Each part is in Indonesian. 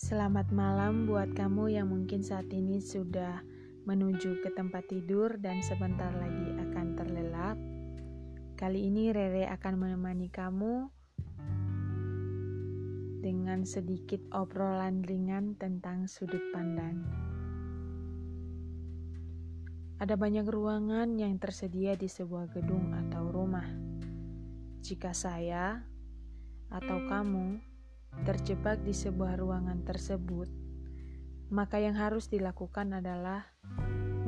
Selamat malam buat kamu yang mungkin saat ini sudah menuju ke tempat tidur dan sebentar lagi akan terlelap. Kali ini Rere akan menemani kamu dengan sedikit obrolan ringan tentang sudut pandang. Ada banyak ruangan yang tersedia di sebuah gedung atau rumah. Jika saya atau kamu terjebak di sebuah ruangan tersebut, maka yang harus dilakukan adalah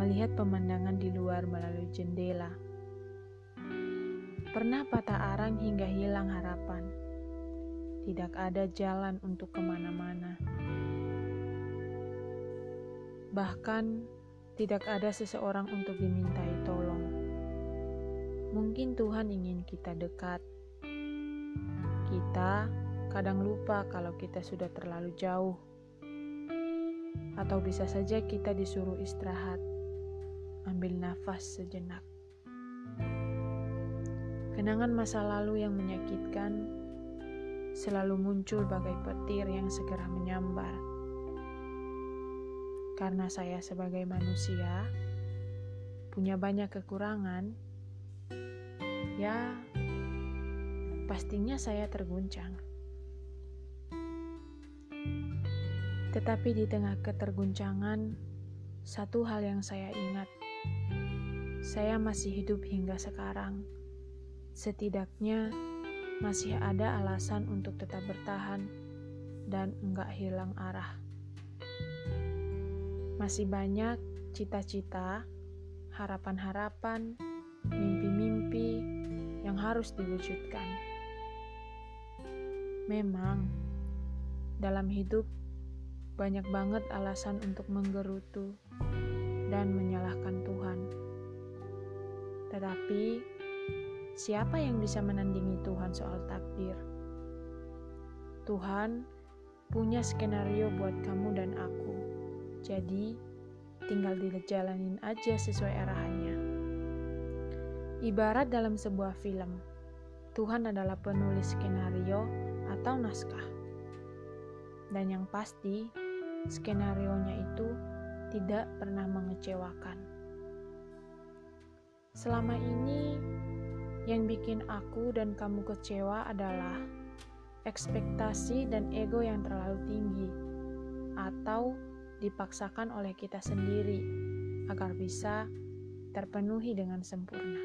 melihat pemandangan di luar melalui jendela. Pernah patah arang hingga hilang harapan. Tidak ada jalan untuk ke mana-mana. Bahkan tidak ada seseorang untuk dimintai tolong. Mungkin Tuhan ingin kita dekat. Kita kadang lupa kalau kita sudah terlalu jauh, atau bisa saja kita disuruh istirahat, ambil nafas sejenak. Kenangan masa lalu yang menyakitkan selalu muncul bagai petir yang segera menyambar. Karena saya sebagai manusia punya banyak kekurangan, ya pastinya saya terguncang. Tetapi di tengah keterguncangan, satu hal yang saya ingat, saya masih hidup hingga sekarang. Setidaknya masih ada alasan untuk tetap bertahan dan enggak hilang arah. Masih banyak cita-cita, harapan-harapan, mimpi-mimpi yang harus diwujudkan. Memang, dalam hidup banyak banget alasan untuk menggerutu dan menyalahkan Tuhan. Tetapi, siapa yang bisa menandingi Tuhan soal takdir? Tuhan punya skenario buat kamu dan aku. Jadi, tinggal dijalanin aja sesuai arahannya. Ibarat dalam sebuah film, Tuhan adalah penulis skenario atau naskah. Dan yang pasti, skenario-nya itu tidak pernah mengecewakan. Selama ini, yang bikin aku dan kamu kecewa adalah ekspektasi dan ego yang terlalu tinggi, atau dipaksakan oleh kita sendiri agar bisa terpenuhi dengan sempurna.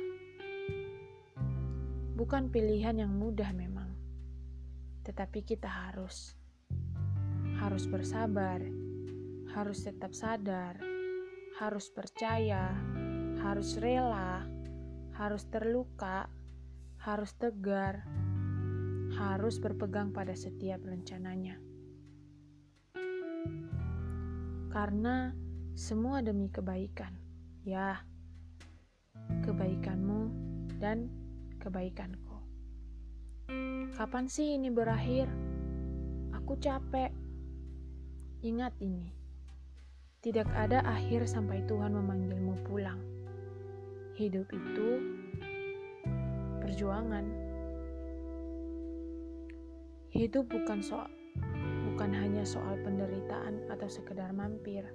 Bukan pilihan yang mudah, memang, tetapi kita harus harus bersabar, harus tetap sadar, harus percaya, harus rela, harus terluka, harus tegar, harus berpegang pada setiap rencananya. Karena semua demi kebaikan, ya, kebaikanmu dan kebaikanku. Kapan sih ini berakhir? Aku capek Ingat ini, tidak ada akhir sampai Tuhan memanggilmu pulang. Hidup itu perjuangan. Hidup bukan soal bukan hanya soal penderitaan atau sekedar mampir.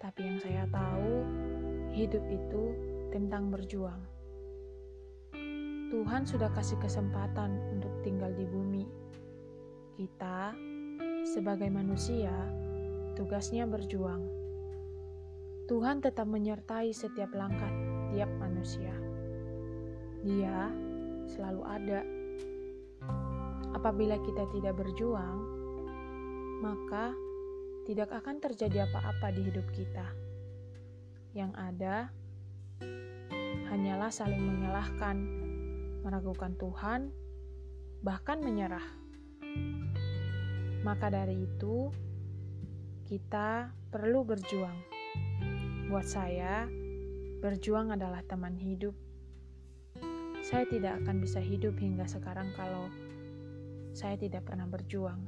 Tapi yang saya tahu, hidup itu tentang berjuang. Tuhan sudah kasih kesempatan untuk tinggal di bumi. Kita sebagai manusia, tugasnya berjuang. Tuhan tetap menyertai setiap langkah tiap manusia. Dia selalu ada. Apabila kita tidak berjuang, maka tidak akan terjadi apa-apa di hidup kita. Yang ada hanyalah saling menyalahkan, meragukan Tuhan, bahkan menyerah. Maka dari itu, kita perlu berjuang. Buat saya, berjuang adalah teman hidup. Saya tidak akan bisa hidup hingga sekarang kalau saya tidak pernah berjuang.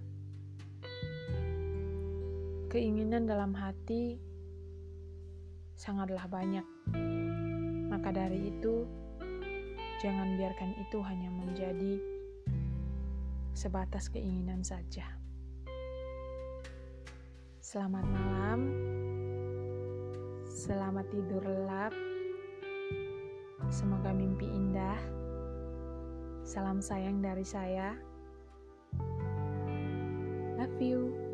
Keinginan dalam hati sangatlah banyak. Maka dari itu, jangan biarkan itu hanya menjadi sebatas keinginan saja. Selamat malam. Selamat tidur lelap. Semoga mimpi indah. Salam sayang dari saya. Love you.